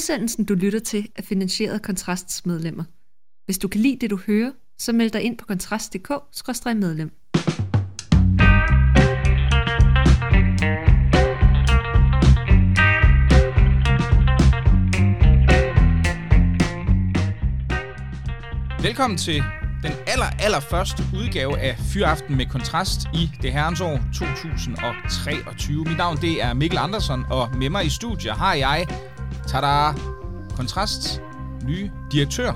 Udsendelsen, du lytter til, er finansieret af Kontrasts medlemmer. Hvis du kan lide det, du hører, så meld dig ind på kontrast.dk-medlem. Velkommen til den aller, aller første udgave af Fyraften med Kontrast i det herrens år 2023. Mit navn det er Mikkel Andersen, og med mig i studiet har jeg, tada, Kontrast nye direktør,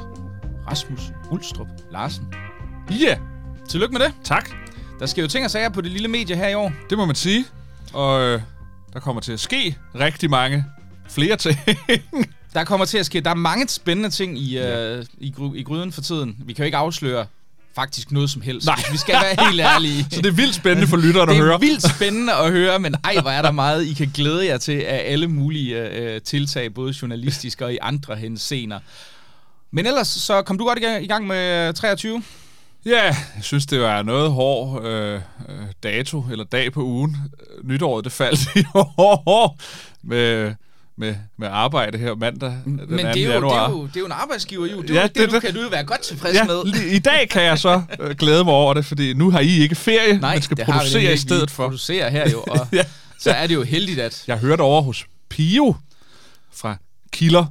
Rasmus Ulstrup Larsen. Ja, yeah. Tillykke med det. tak. Der sker jo ting og sager på det lille medie her i år. Det må man sige. Og øh, der kommer til at ske rigtig mange flere ting. Der kommer til at ske, der er mange spændende ting i, øh, i, gry, i gryden for tiden. Vi kan jo ikke afsløre faktisk noget som helst, Nej. vi skal være helt ærlige. Så det er vildt spændende for lytterne det at er høre. vildt spændende at høre, men ej, hvor er der meget, I kan glæde jer til af alle mulige øh, tiltag, både journalistisk og i andre henseender. Men ellers, så kom du godt i gang, med øh, 23? Ja, jeg synes, det var noget hård øh, øh, dato, eller dag på ugen. Øh, Nytåret, det faldt i år med, med, med arbejde her mandag den 2. Men det er, jo, det, januar. er jo, det er jo en arbejdsgiver, jo. Det, er Ja, jo det, det- det, du det- kan du jo være godt tilfreds Ja, med. i dag kan jeg så øh, glæde mig over det, fordi nu har I ikke ferie, Nej, man skal det har vi producere i stedet for. producerer her jo, og Ja. så er det jo heldigt, at... Jeg hørte over hos Pio fra Kilder,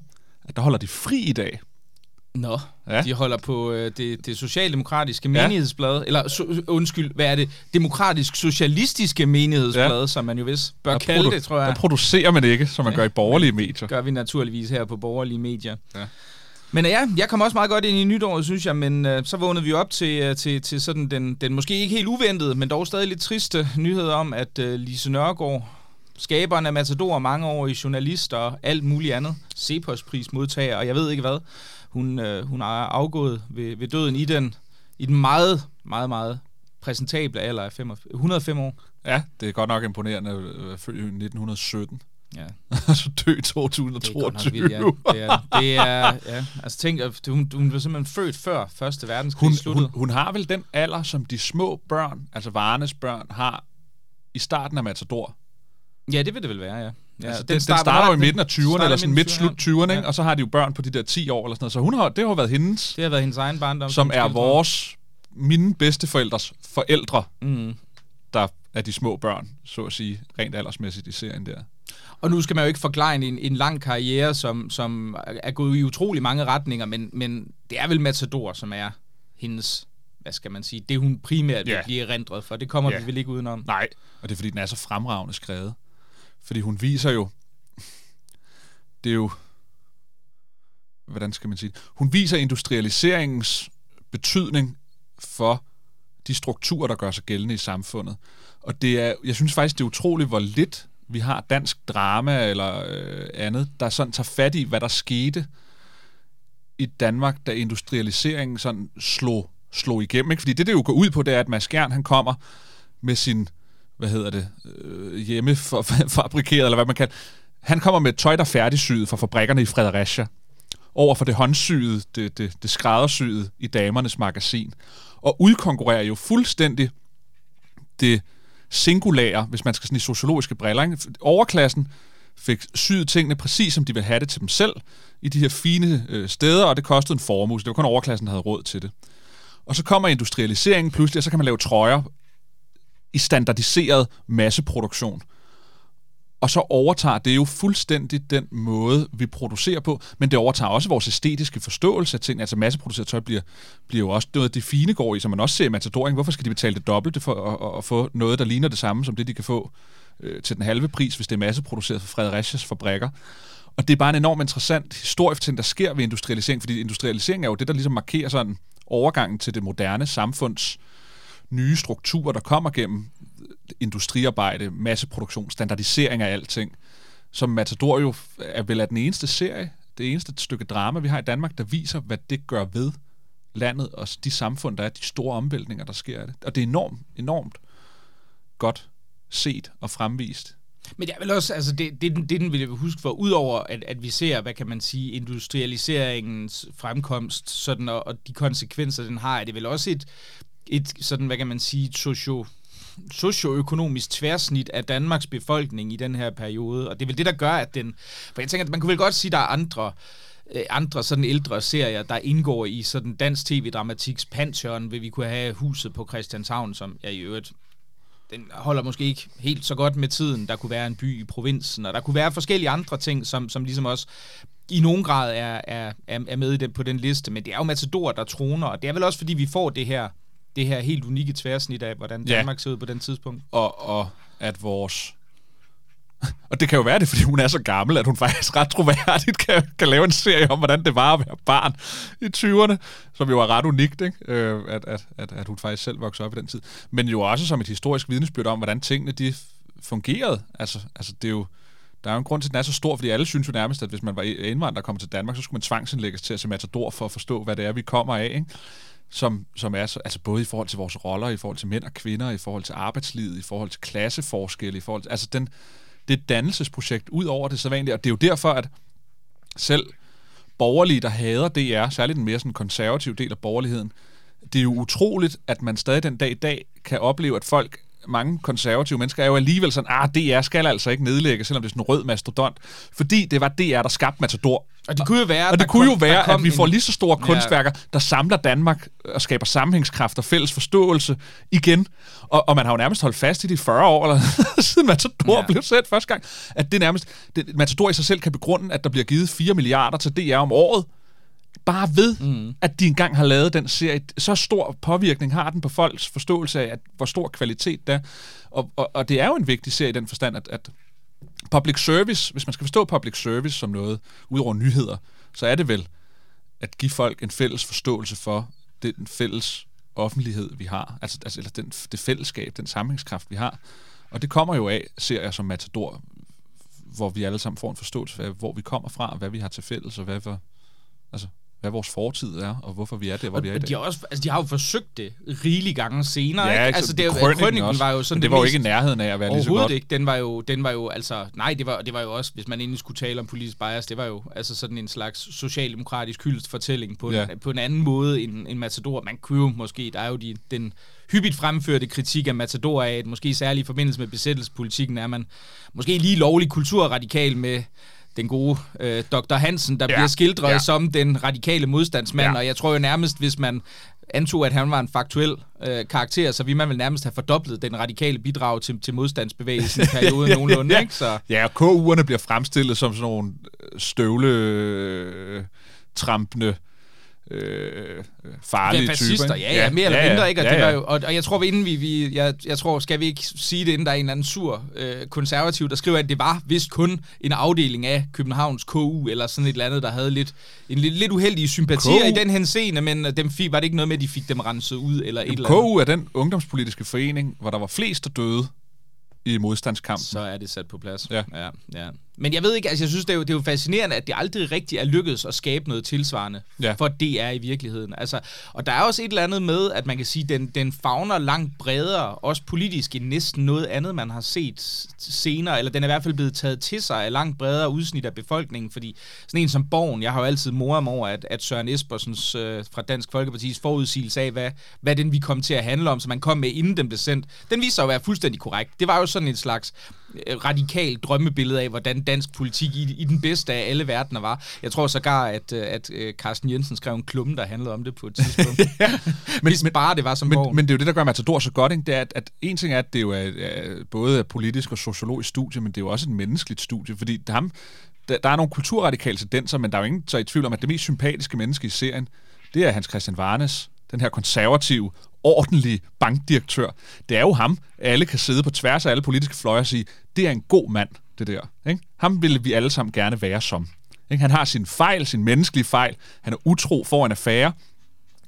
at der holder de fri i dag. Nå, Ja. ja. de holder på øh, det, det socialdemokratiske Ja. menighedsblad, eller so, undskyld, hvad er det? Demokratisk socialistiske menighedsblad, ja. som man jo vist bør Der kalde det, tror Der jeg. producerer man ikke, som man gør i borgerlige medier. gør vi naturligvis her på borgerlige medier. Ja. Men ja, jeg kom også meget godt ind i nytåret, synes jeg, men øh, så vågnede vi op til, øh, til, til sådan den, den måske ikke helt uventede, men dog stadig lidt triste nyhed om, at øh, Lise Nørgaard, skaberen af Matador, mange år i journalist og alt muligt andet, Cepos-pris modtager, og jeg ved ikke hvad, hun, øh, hun er afgået ved, ved døden i den, i den meget, meget, meget præsentable alder af 5, 105 år. Ja, det er godt nok imponerende være født i 1917, Ja, og så dø i det er 2022. nok ja. Det er, det er ja. Altså tænk, at hun, hun blev simpelthen født før Første Verdenskrig Hun, sluttede. hun, hun har vel den alder, som de små børn, altså Varnes børn, har i starten af Matador. Ja, det vil det vel være, ja. Ja altså, den, den starter, starter jo i midten af 20'erne, starter eller sådan midten af midt slut 20'erne, ja. ikke? og så har de jo børn på de der 10 år, eller sådan noget. Så hun har, det har været hendes, Det har været hendes egen barndom. som er vores, mine bedsteforældres forældre, Mm. der er de små børn, så at sige, rent aldersmæssigt i serien der. Og nu skal man jo ikke forklare en, en lang karriere, som, som er gået i utrolig mange retninger, men, men det er vel Matador, som er hendes, hvad skal man sige, det hun primært Ja. vil blive erindret for. Det kommer Ja. vi vel ikke udenom. Nej, og det er fordi, den er så fremragende skrevet. Fordi hun viser jo, det er jo, hvordan skal man sige det? Hun viser industrialiseringens betydning for de strukturer, der gør sig gældende i samfundet. Og det er, jeg synes faktisk, det er utroligt, hvor lidt vi har dansk drama eller øh, andet, der sådan tager fat i, hvad der skete i Danmark, da industrialiseringen sådan slog, slog igennem. Ikke? Fordi det, det jo går ud på, det er, at Mads Gern, han kommer med sin, hvad hedder det, øh, hjemmefabrikeret, eller hvad man kan. Han kommer med et tøj, der er færdigsyet fra fabrikkerne i Fredericia, over for det håndsyede, det, det, det skræddersyede i damernes magasin, og udkonkurrerer jo fuldstændig det singulære, hvis man skal sådan i sociologiske briller. Ikke? Overklassen fik syet tingene præcis, som de ville have det til dem selv, i de her fine øh, steder, og det kostede en formue, så det var kun overklassen, der havde råd til det. Og så kommer industrialiseringen pludselig, og så kan man lave trøjer i standardiseret masseproduktion. Og så overtager det jo fuldstændig den måde, vi producerer på, men det overtager også vores æstetiske forståelse af ting. Altså masseproduceret tøj bliver, bliver jo også noget, det fine går i, som man også ser i Matadoring. Hvorfor skal de betale det dobbelte for at, at, at få noget, der ligner det samme, som det, de kan få øh, til den halve pris, hvis det er masseproduceret fra Fredericias fabrikker? Og det er bare en enormt interessant historiefortælling, der sker ved industrialisering, fordi industrialisering er jo det, der ligesom markerer sådan overgangen til det moderne samfunds nye strukturer, der kommer gennem industriarbejde, masseproduktion, standardisering af alting, som Matador jo er vel er den eneste serie, det eneste stykke drama, vi har i Danmark, der viser, hvad det gør ved landet og de samfund, der er, de store omvæltninger, der sker af det. Og det er enormt, enormt godt set og fremvist. Men jeg vil også, altså det, det, det, den vil jeg huske for, udover at, at vi ser, hvad kan man sige, industrialiseringens fremkomst, sådan, og, og de konsekvenser, den har, er det vel også et, et sådan, hvad kan man sige, socio, socioøkonomisk tværsnit af Danmarks befolkning i den her periode, og det er vel det, der gør, at den... For jeg tænker, at man kunne vel godt sige, at der er andre øh, andre sådan ældre serier, der indgår i sådan dansk tv-dramatiks pantheon, vil vi kunne have Huset på Christianshavn, som jeg i øvrigt den holder måske ikke helt så godt med tiden. Der kunne være en by i provinsen, og der kunne være forskellige andre ting, som, som ligesom også i nogen grad er, er, er med i den, på den liste. Men det er jo Matador, der troner, og det er vel også, fordi vi får det her, det her helt unikke tværsnit af, hvordan Danmark ja. ser ud på den tidspunkt. Og, og at vores og det kan jo være det, fordi hun er så gammel, at hun faktisk ret troværdigt kan, kan lave en serie om, hvordan det var at være barn i 20'erne, som jo er ret unikt, ikke? Øh, at, at, at, at hun faktisk selv voksede op i den tid. Men jo også som et historisk vidnesbyrd om, hvordan tingene de fungerede. Altså, altså det er jo, der er jo en grund til, at den er så stor, fordi alle synes jo nærmest, at hvis man var indvandrer og kom til Danmark, så skulle man tvangsindlægges til at se Matador for at forstå, hvad det er, vi kommer af. Ikke? Som, som er så, altså både i forhold til vores roller, i forhold til mænd og kvinder, i forhold til arbejdslivet, i forhold til klasseforskelle, i forhold til, altså den, det dannelsesprojekt ud over det sædvanlige, og det er jo derfor, at selv borgerlige, der hader DR, særligt den mere sådan konservative del af borgerligheden, det er jo utroligt, at man stadig den dag i dag kan opleve, at folk mange konservative mennesker er jo alligevel sådan, ah, DR skal altså ikke nedlægge, selvom det er sådan en rød mastodont, fordi det var DR, der skabte Matador. Og det kunne jo være, og det kunne kom, jo være at vi får lige så store en... kunstværker, der samler Danmark og skaber sammenhængskraft og fælles forståelse igen. Og, og man har jo nærmest holdt fast i de 40 år, eller siden Matador ja. blev sendt første gang, at det nærmest, det, Matador i sig selv kan begrunde, at der bliver givet 4 milliarder til DR om året, bare ved, mm. at de engang har lavet den serie. Så stor påvirkning har den på folks forståelse af, at, hvor stor kvalitet det er. Og, og, og det er jo en vigtig serie i den forstand, at, at public service, hvis man skal forstå public service som noget, udover nyheder, så er det vel at give folk en fælles forståelse for den fælles offentlighed, vi har. Altså, altså eller den, det fællesskab, den sammenhængskraft, vi har. Og det kommer jo af serier som Matador, hvor vi alle sammen får en forståelse af, hvor vi kommer fra, hvad vi har til fælles, og hvad, hvad altså, hvad vores fortid er, og hvorfor vi er der, hvor og vi er i dag. De har, også, altså, de har jo forsøgt det rigelige gange senere. Ja, ikke? Altså, det, krønningen var jo sådan det, det var jo ikke i nærheden af at være lige så godt. ikke. Den var jo, den var jo altså, nej, det var, det var jo også, hvis man egentlig skulle tale om politisk bias, det var jo altså sådan en slags socialdemokratisk hyldestfortælling på, ja. en, på en anden måde end, end Matador. Man kunne jo måske, der er jo de, den hyppigt fremførte kritik af Matador af, at måske særligt i forbindelse med besættelsespolitikken er man måske lige lovlig kulturradikal med den gode øh, Dr. Hansen, der ja. bliver skildret ja. som den radikale modstandsmand, ja. og jeg tror jo nærmest, hvis man antog, at han var en faktuel øh, karakter, så ville man vel nærmest have fordoblet den radikale bidrag til, til modstandsbevægelsen i perioden ja, nogenlunde. Ja. Ikke? Så. ja, og KU'erne bliver fremstillet som sådan nogle støvle... Øh, trampende øh, farlige ja, typer. Ja, ja, mere eller ja, mindre, ikke? Og, ja, ja. Det var jo, og, og jeg tror, inden vi, vi jeg, jeg tror, skal vi ikke sige det, inden der er en eller anden sur øh, konservativ, der skriver, at det var vist kun en afdeling af Københavns KU, eller sådan et eller andet, der havde lidt, en lidt, lidt uheldige sympatier KU. i den henseende, men dem fik, var det ikke noget med, at de fik dem renset ud, eller et eller andet. KU er den ungdomspolitiske forening, hvor der var flest, der døde i modstandskampen. Så er det sat på plads. Ja. ja, ja. Men jeg ved ikke, altså jeg synes, det er, jo, det er jo fascinerende, at det aldrig rigtig er lykkedes at skabe noget tilsvarende ja. for det er i virkeligheden. Altså, og der er også et eller andet med, at man kan sige, den, den fagner langt bredere, også politisk, end næsten noget andet, man har set senere, eller den er i hvert fald blevet taget til sig af langt bredere udsnit af befolkningen, fordi sådan en som Borgen, jeg har jo altid moret mig over, at, at Søren Espersens øh, fra Dansk Folkepartis forudsigelse af, hvad, hvad den vi kom til at handle om, som man kom med, inden den blev sendt, den viser sig at være fuldstændig korrekt. Det var jo sådan en slags Øh, radikal drømmebillede af, hvordan dansk politik i, i den bedste af alle verdener var. Jeg tror sågar, at, øh, at øh, Carsten Jensen skrev en klumme, der handlede om det på et tidspunkt. ja. men, Hvis bare det var som men, men det er jo det, der gør Matador så godt, ikke? det er, at, at en ting er, at det jo er, er både er politisk og sociologisk studie, men det er jo også et menneskeligt studie, fordi ham, der, der er nogle kulturradikale tendenser, men der er jo ingen så i tvivl om, at det mest sympatiske menneske i serien, det er Hans Christian Varnes, den her konservative, ordentlig bankdirektør. Det er jo ham, alle kan sidde på tværs af alle politiske fløje og sige, det er en god mand, det der. Ikke? Ham ville vi alle sammen gerne være som. Ikke? Han har sin fejl, sin menneskelige fejl. Han er utro for en affære,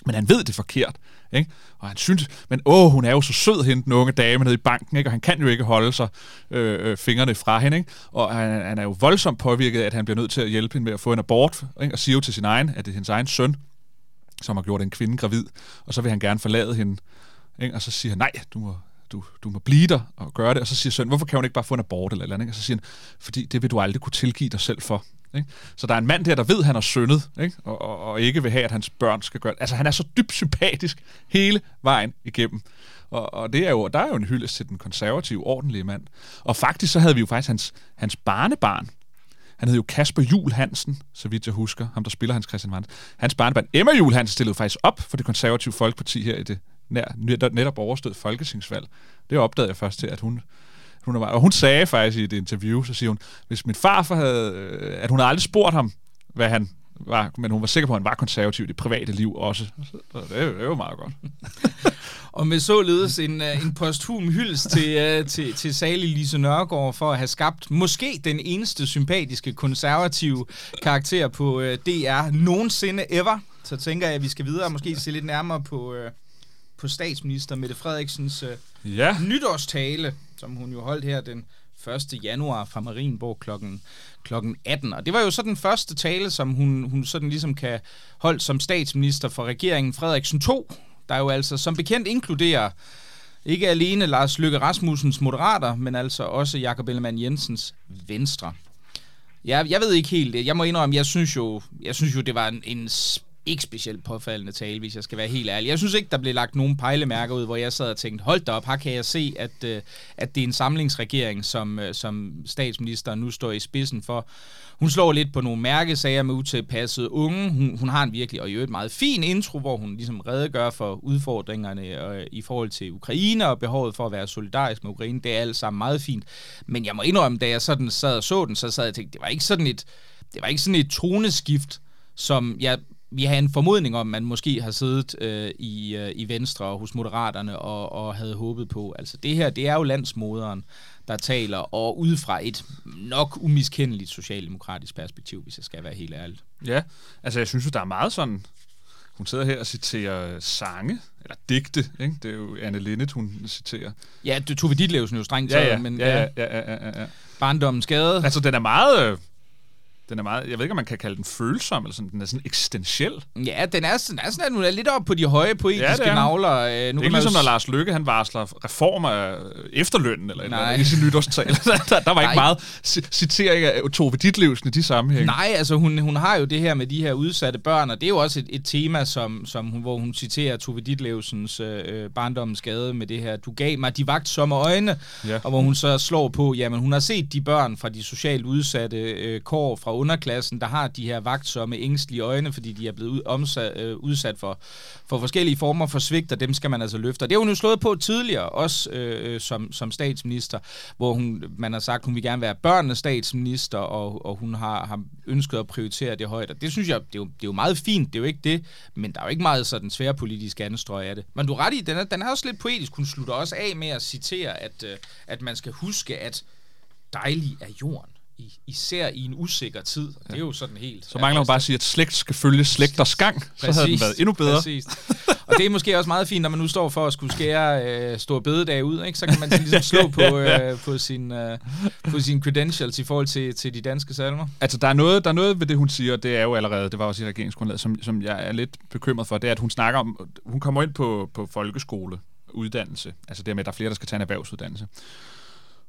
men han ved det forkert. Ikke? Og han synes, men åh, hun er jo så sød, hende, den unge dame nede i banken, ikke? og han kan jo ikke holde sig øh, øh, fingrene fra hende. Ikke? Og han, han er jo voldsomt påvirket af, at han bliver nødt til at hjælpe hende med at få en abort, ikke? og siger jo til sin egen, at det er hendes egen søn, som har gjort en kvinde gravid, og så vil han gerne forlade hende. Ikke? Og så siger han, nej, du må, du, du må blive der og gøre det. Og så siger søn, hvorfor kan hun ikke bare få en abort eller eller andet? Og så siger han, fordi det vil du aldrig kunne tilgive dig selv for. Ikke? Så der er en mand der, der ved, at han har syndet, ikke? Og, og, og ikke vil have, at hans børn skal gøre det. Altså, han er så dybt sympatisk hele vejen igennem. Og, og det er jo, der er jo en hyldest til den konservative, ordentlige mand. Og faktisk så havde vi jo faktisk hans, hans barnebarn, han hed jo Kasper Jul Hansen, så vidt jeg husker, ham der spiller Hans Christian Vand. Hans barnebarn Emma Jul Hansen stillede faktisk op for det konservative folkeparti her i det nær, netop, overstået folketingsvalg. Det opdagede jeg først til, at hun, hun var, og hun sagde faktisk i et interview, så siger hun, hvis min farfar havde, øh, at hun havde aldrig spurgt ham, hvad han var, men hun var sikker på, at han var konservativ i det private liv også. Så det, det er jo meget godt. og med således en, øh, en posthum hyldest til, uh, til, til Sali Lise Nørgaard for at have skabt måske den eneste sympatiske konservative karakter på uh, DR nogensinde ever. Så tænker jeg, at vi skal videre og måske se lidt nærmere på, uh, på statsminister Mette Frederiksens uh, ja. nytårstale, som hun jo holdt her den 1. januar fra Marienborg klokken, klokken 18. Og det var jo så den første tale, som hun, hun sådan ligesom kan holde som statsminister for regeringen Frederiksen 2, der jo altså som bekendt inkluderer ikke alene Lars Løkke Rasmussens moderater, men altså også Jakob Ellemann Jensens venstre. Ja, jeg ved ikke helt. Jeg må indrømme, jeg synes jo, jeg synes jo det var en, en ikke specielt påfaldende tale, hvis jeg skal være helt ærlig. Jeg synes ikke, der blev lagt nogen pejlemærker ud, hvor jeg sad og tænkte, hold da op, her kan jeg se, at, øh, at det er en samlingsregering, som, øh, som statsministeren nu står i spidsen for. Hun slår lidt på nogle mærkesager med utilpassede unge. Hun, hun har en virkelig, og i øvrigt meget fin intro, hvor hun ligesom redegør for udfordringerne og, i forhold til Ukraine og behovet for at være solidarisk med Ukraine. Det er alt sammen meget fint. Men jeg må indrømme, da jeg sådan sad og så den, så sad jeg og tænkte, det var ikke sådan et, det var ikke sådan et toneskift, som jeg vi har en formodning om, at man måske har siddet øh, i, øh, i Venstre og hos Moderaterne og, og havde håbet på. Altså det her, det er jo landsmoderen, der taler, og ud fra et nok umiskendeligt socialdemokratisk perspektiv, hvis jeg skal være helt ærlig. Ja, altså jeg synes jo, der er meget sådan... Hun sidder her og citerer sange, eller digte, ikke? Det er jo Anne Linnet, hun citerer. Ja, det tog vi dit jo strengt taget, ja, ja, men ja, ja, ja, ja, ja, ja. barndommen skade. Altså, den er meget... Øh, den er meget, jeg ved ikke, om man kan kalde den følsom, eller sådan, den er sådan eksistentiel. Ja, den er, den er sådan, at hun er lidt op på de høje poetiske ja, navler. Øh, nu det er ikke ligesom, når Lars Lykke, han varsler reformer af efterlønnen, eller, eller i sin nytårstale. der, der, var Nej. ikke meget citering af Tove Ditlevsen i de sammenhæng. Nej, altså hun, hun har jo det her med de her udsatte børn, og det er jo også et, et tema, som, som hun, hvor hun citerer Tove Ditlevsens øh, øh, barndommens skade med det her, du gav mig de vagtsomme øjne, ja. og hvor hun så slår på, jamen hun har set de børn fra de socialt udsatte øh, kår fra underklassen, der har de her vagtsomme, ængstlige øjne, fordi de er blevet omsat, øh, udsat for, for forskellige former for svigt, og dem skal man altså løfte. Og det har hun jo slået på tidligere, også øh, øh, som, som statsminister, hvor hun, man har sagt, hun vil gerne være børnenes statsminister, og, og hun har, har ønsket at prioritere det højt. Og det synes jeg, det er, jo, det er jo meget fint, det er jo ikke det, men der er jo ikke meget sådan sværpolitisk anstrøg af det. Men du er ret i, den er, den er også lidt poetisk. Hun slutter også af med at citere, at, øh, at man skal huske, at dejlig er jorden især i en usikker tid. Det er jo sådan helt... Så mangler man bare at sige, at slægt skal følge slægters gang. Så præcis, havde den været endnu bedre. Præcis. Og det er måske også meget fint, når man nu står for at skulle skære øh, store bededag ud. Ikke? Så kan man ligesom slå på, øh, på, sin, øh, på sin credentials i forhold til, til de danske salmer. Altså, der er, noget, der er noget ved det, hun siger, det er jo allerede, det var også i regeringsgrundlaget, som, som jeg er lidt bekymret for, det er, at hun snakker om, hun kommer ind på, på folkeskole, uddannelse, altså det med, at der er flere, der skal tage en erhvervsuddannelse.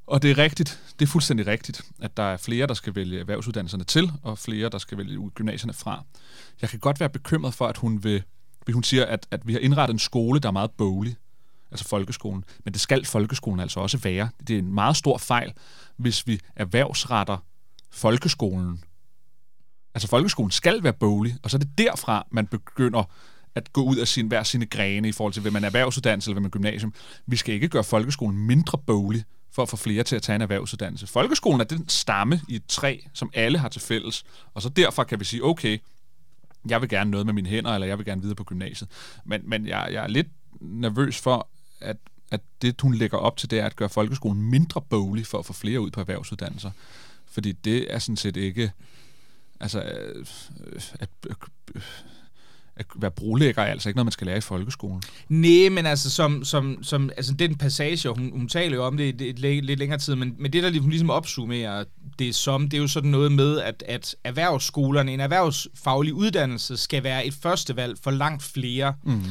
Og det er rigtigt, det er fuldstændig rigtigt, at der er flere, der skal vælge erhvervsuddannelserne til, og flere, der skal vælge gymnasierne fra. Jeg kan godt være bekymret for, at hun vil, vil hun siger, at, at vi har indrettet en skole, der er meget boglig, altså folkeskolen. Men det skal folkeskolen altså også være. Det er en meget stor fejl, hvis vi erhvervsretter folkeskolen. Altså folkeskolen skal være boglig, og så er det derfra, man begynder at gå ud af sin, hver sine grene i forhold til, hvem man er erhvervsuddannelse eller hvem man er gymnasium. Vi skal ikke gøre folkeskolen mindre boglig for at få flere til at tage en erhvervsuddannelse. Folkeskolen er den stamme i et træ, som alle har til fælles, og så derfor kan vi sige, okay, jeg vil gerne noget med mine hænder, eller jeg vil gerne videre på gymnasiet. Men, men jeg, jeg er lidt nervøs for, at, at det, hun lægger op til, det er at gøre folkeskolen mindre boglig for at få flere ud på erhvervsuddannelser. Fordi det er sådan set ikke... Altså, øh, øh at, at være brolægger er altså ikke noget, man skal lære i folkeskolen. Nej, men altså, som, som, som, altså den passage, hun, hun taler jo om det et, et, lidt længere tid, men, men det, der hun ligesom opsummerer det som, det er jo sådan noget med, at, at erhvervsskolerne, en erhvervsfaglig uddannelse, skal være et førstevalg for langt flere. Mm.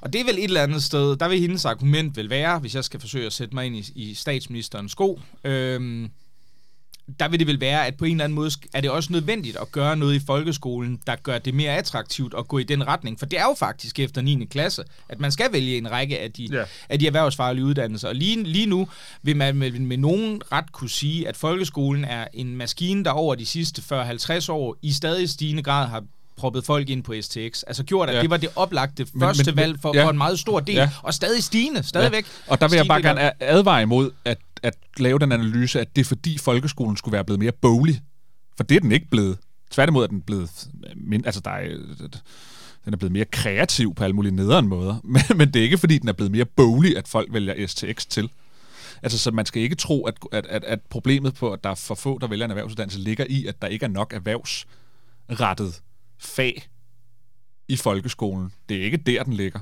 Og det er vel et eller andet sted, der vil hendes argument vel være, hvis jeg skal forsøge at sætte mig ind i, i statsministerens sko, øhm, der vil det vel være, at på en eller anden måde er det også nødvendigt at gøre noget i folkeskolen, der gør det mere attraktivt at gå i den retning. For det er jo faktisk efter 9. klasse, at man skal vælge en række af de, Ja. af de erhvervsfaglige uddannelser. Og lige, lige nu vil man med, med nogen ret kunne sige, at folkeskolen er en maskine, der over de sidste 40-50 år i stadig stigende grad har proppet folk ind på STX. Altså gjort, at Ja. det var det oplagte Men- første men- valg for, ja. for en meget stor del, Ja. og stadig stigende, stadigvæk. Ja. Og der vil jeg bare gerne advare imod at, at lave den analyse, at det er fordi folkeskolen skulle være blevet mere boglig. For det er den ikke blevet. Tværtimod er den blevet... Min, altså, der er, den er blevet mere kreativ på alle mulige nederen måder. Men, men det er ikke fordi, den er blevet mere boglig, at folk vælger STX til. Altså, så man skal ikke tro, at, at, at, at problemet på, at der er for få, der vælger en erhvervsuddannelse, ligger i, at der ikke er nok erhvervsrettet fag i folkeskolen. Det er ikke der, den ligger.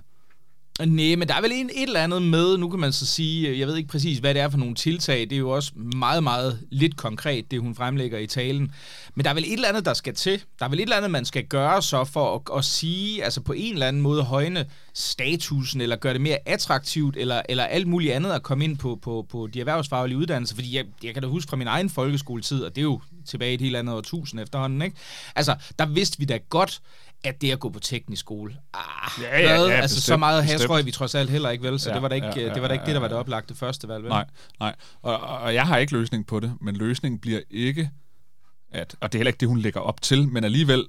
Nej, men der er vel en, et eller andet med, nu kan man så sige, øh, jeg ved ikke præcis, hvad det er for nogle tiltag, det er jo også meget, meget lidt konkret, det hun fremlægger i talen, men der er vel et eller andet, der skal til. Der er vel et eller andet, man skal gøre så for at, at sige, altså på en eller anden måde højne statusen, eller gøre det mere attraktivt, eller, eller alt muligt andet at komme ind på, på, på de erhvervsfaglige uddannelser, fordi jeg, jeg kan da huske fra min egen folkeskoletid, og det er jo tilbage i et helt andet årtusind efterhånden, ikke? Altså, der vidste vi da godt, at det at gå på teknisk skole, ah, Ja, ja, ja, altså så meget bestemt. hasrøg vi trods alt heller ikke, vel? Så Ja, det var da ikke, ja, ja, det, var da ikke ja, det, der var ja, det ja. oplagte første valg, vel? Nej, nej. Og, og jeg har ikke løsning på det, men løsningen bliver ikke, at, og det er heller ikke det, hun lægger op til, men alligevel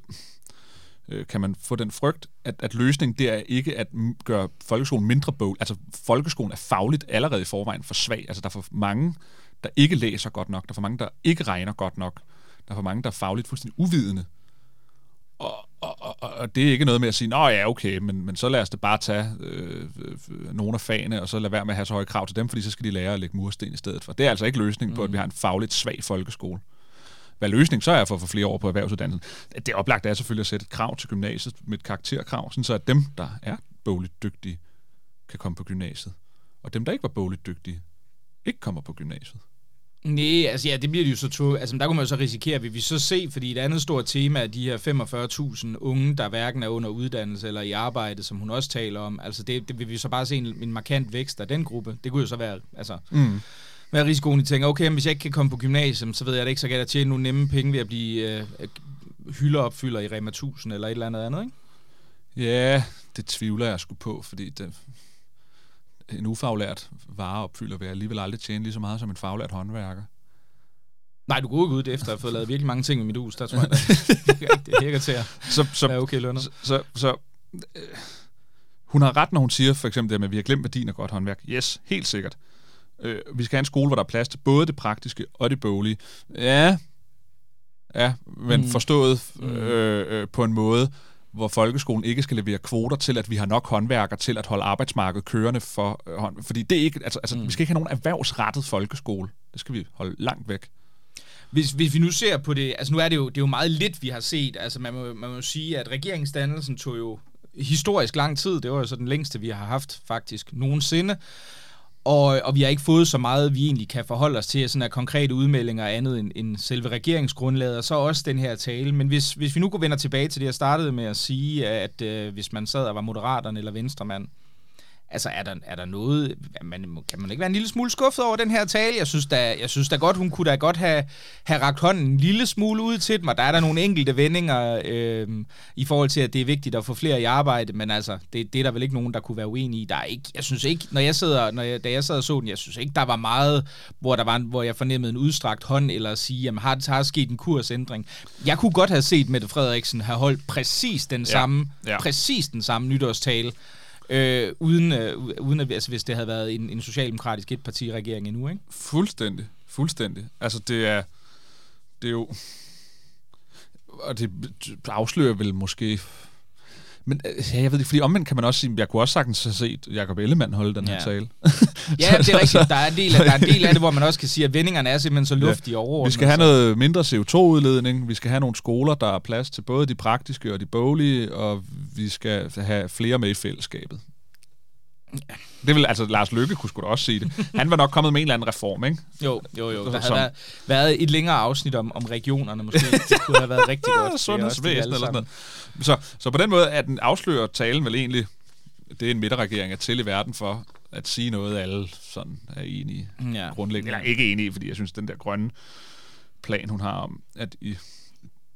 øh, kan man få den frygt, at, at løsningen det er ikke at gøre folkeskolen mindre bog. Altså folkeskolen er fagligt allerede i forvejen for svag. Altså der er for mange, der ikke læser godt nok. Der er for mange, der ikke regner godt nok. Der er for mange, der er fagligt fuldstændig uvidende. Og, det er ikke noget med at sige, nå ja, okay, men, men så lad os det bare tage øh, øh, nogle af fagene, og så lad være med at have så høje krav til dem, fordi så skal de lære at lægge mursten i stedet for. Det er altså ikke løsningen på, at vi har en fagligt svag folkeskole. Hvad løsningen så er for at få flere år på erhvervsuddannelsen, det oplagte er selvfølgelig at sætte et krav til gymnasiet med et karakterkrav, sådan så at dem, der er bogligt dygtige, kan komme på gymnasiet. Og dem, der ikke var bogligt dygtige, ikke kommer på gymnasiet. Nej, altså ja, det bliver det jo så to. Altså der kunne man jo så risikere, at vi vil så se, fordi et andet stort tema er de her 45.000 unge, der hverken er under uddannelse eller i arbejde, som hun også taler om. Altså det, det vil vi så bare se en, en markant vækst af den gruppe. Det kunne jo så være, altså, Mm. hvad er risikoen, I tænker, okay, hvis jeg ikke kan komme på gymnasium, så ved jeg da ikke, så kan jeg tjene nogle nemme penge ved at blive øh, hyldeopfylder i Rema 1000 eller et eller andet andet, ikke? Ja, det tvivler jeg sgu på, fordi det, en ufaglært vareopfylder vil alligevel aldrig tjene lige så meget som en faglært håndværker. Nej, du går ikke ud efter at have fået lavet virkelig mange ting med mit hus. Der tror jeg, det virker, det virker til at Så, så, være okay lønnet. så, så, så øh, hun har ret, når hun siger for eksempel det med, at vi har glemt værdien af godt håndværk. Yes, helt sikkert. Øh, vi skal have en skole, hvor der er plads til både det praktiske og det boglige. Ja, ja men Mm. mm. forstået Mm. øh, øh, på en måde, hvor folkeskolen ikke skal levere kvoter til, at vi har nok håndværkere til at holde arbejdsmarkedet kørende for øh, hånd. Fordi det er ikke, altså, altså Mm. vi skal ikke have nogen erhvervsrettet folkeskole. Det skal vi holde langt væk. Hvis, hvis vi nu ser på det, altså nu er det jo, det er jo meget lidt, vi har set. Altså man må, man må sige, at regeringsdannelsen tog jo historisk lang tid. Det var jo så den længste, vi har haft faktisk nogensinde. Og, og vi har ikke fået så meget, vi egentlig kan forholde os til, sådan af konkrete udmeldinger andet end, end selve regeringsgrundlaget, og så også den her tale. Men hvis, hvis vi nu går vender tilbage til det, jeg startede med at sige, at øh, hvis man sad og var moderaterne eller venstremand, Altså, er der, er der noget... Man, kan man ikke være en lille smule skuffet over den her tale? Jeg synes da, jeg synes da godt, hun kunne da godt have, have rakt hånden en lille smule ud til dem, og der er der nogle enkelte vendinger øh, i forhold til, at det er vigtigt at få flere i arbejde, men altså, det, det er der vel ikke nogen, der kunne være uenige i. Der er ikke, jeg synes ikke, når jeg sidder, når jeg, da jeg sad og så den, jeg synes ikke, der var meget, hvor, der var, hvor jeg fornemmede en udstrakt hånd, eller at sige, jamen, har har sket en kursændring? Jeg kunne godt have set Mette Frederiksen have holdt præcis den samme, ja. præcis den samme nytårstale, Øh, uden, øh, uden at, altså, hvis det havde været en, en socialdemokratisk etpartiregering endnu, ikke? Fuldstændig. Fuldstændig. Altså, det er, det er jo... Og det afslører vel måske... Men øh, ja, jeg ved ikke, fordi omvendt kan man også sige, jeg kunne også sagtens have set Jacob Ellemann holde den her Ja. tale. Ja, det er rigtigt. Der er, en del af, der er en del af det, hvor man også kan sige, at vendingerne er simpelthen så luftige over. Vi skal have noget mindre CO2-udledning, vi skal have nogle skoler, der er plads til både de praktiske og de boglige, og vi skal have flere med i fællesskabet. Det vil altså Lars Løkke kunne sgu da også sige det. Han var nok kommet med en eller anden reform, ikke? Jo, jo, jo. Der havde Som- været, været et længere afsnit om, om regionerne måske. Det kunne have været rigtig godt. Sundhedsvæsen eller sådan noget. Så, så på den måde er den afslører talen vel egentlig, det er en midterregering er til i verden for at sige noget, alle sådan er enige Ja. grundlæggende. Eller ikke enige, fordi jeg synes, den der grønne plan, hun har om, at i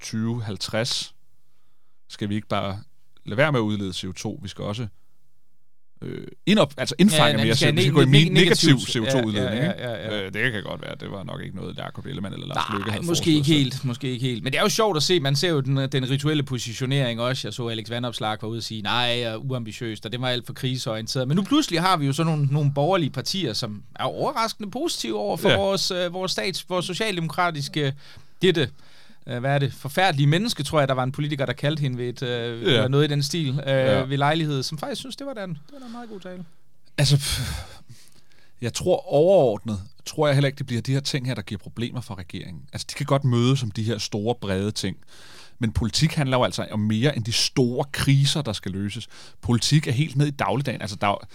2050 skal vi ikke bare lade være med at udlede CO2, vi skal også øh, indop, altså indfange Ja, mere, vi skal CO2, vi skal gå i ne- mi- negativ negativ- CO2-udledning. ja, ja, ikke? ja, ja. Øh, det kan godt være, det var nok ikke noget, Jacob Ellemann eller Lars Løkke Nej, havde måske ikke helt, måske ikke helt. Men det er jo sjovt at se, man ser jo den, den rituelle positionering også. Jeg så Alex Vandopslag var ude og sige, nej, er uambitiøst, og det var alt for kriseorienteret. Men nu pludselig har vi jo sådan nogle, nogle borgerlige partier, som er overraskende positive over for Ja. ja. vores, øh, vores stats, vores socialdemokratiske, dette, øh, hvad er det, forfærdelige menneske, tror jeg, der var en politiker, der kaldte hende ved et, øh, Ja. eller noget i den stil, øh, Ja. ved lejlighed, som faktisk synes, det var, den, det var da en meget god tale. Altså, pff, jeg tror overordnet, tror jeg heller ikke, det bliver de her ting her, der giver problemer for regeringen. Altså, de kan godt møde som de her store, brede ting. Men politik handler jo altså om mere end de store kriser, der skal løses. Politik er helt ned i dagligdagen. Altså, der er,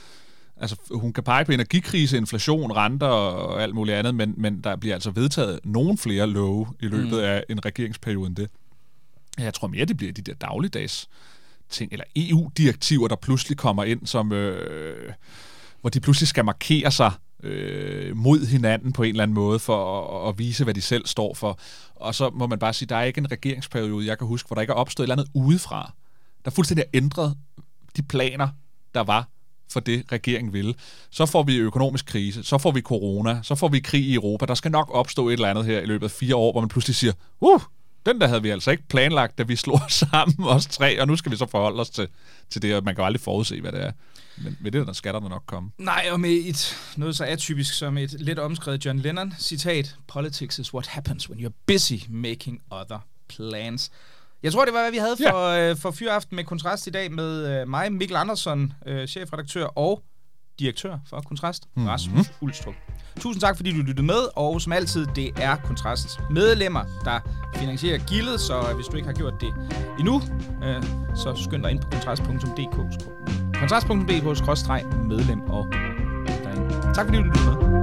altså hun kan pege på energikrise, inflation, renter og alt muligt andet, men, men der bliver altså vedtaget nogen flere love i løbet mm. af en regeringsperiode end det. Jeg tror mere, det bliver de der dagligdags ting, eller EU-direktiver, der pludselig kommer ind, som, øh, hvor de pludselig skal markere sig øh, mod hinanden på en eller anden måde, for at, at vise, hvad de selv står for. Og så må man bare sige, der er ikke en regeringsperiode, jeg kan huske, hvor der ikke er opstået et eller andet udefra, der fuldstændig har ændret de planer, der var for det, regeringen ville. Så får vi økonomisk krise, så får vi corona, så får vi krig i Europa. Der skal nok opstå et eller andet her i løbet af fire år, hvor man pludselig siger, uh, den der havde vi altså ikke planlagt, da vi slog os sammen, os tre, og nu skal vi så forholde os til, til det, og man kan jo aldrig forudse, hvad det er. Men med det, der skal der nok komme. Nej, og med et, noget så atypisk som et lidt omskrevet John Lennon citat. Politics is what happens when you're busy making other plans. Jeg tror, det var, hvad vi havde for, ja. øh, for Fyraften med Kontrast i dag med øh, mig, Mikkel Andersson, øh, chefredaktør og direktør for Kontrast, mm-hmm. Rasmus Ulstrup. Tusind tak, fordi du lyttede med, og som altid, det er Kontrasts medlemmer, der finansierer gildet, så hvis du ikke har gjort det endnu, øh, så skynd dig ind på kontrast.dk kontrast.dk-medlem og derinde. Tak fordi du lyttede med.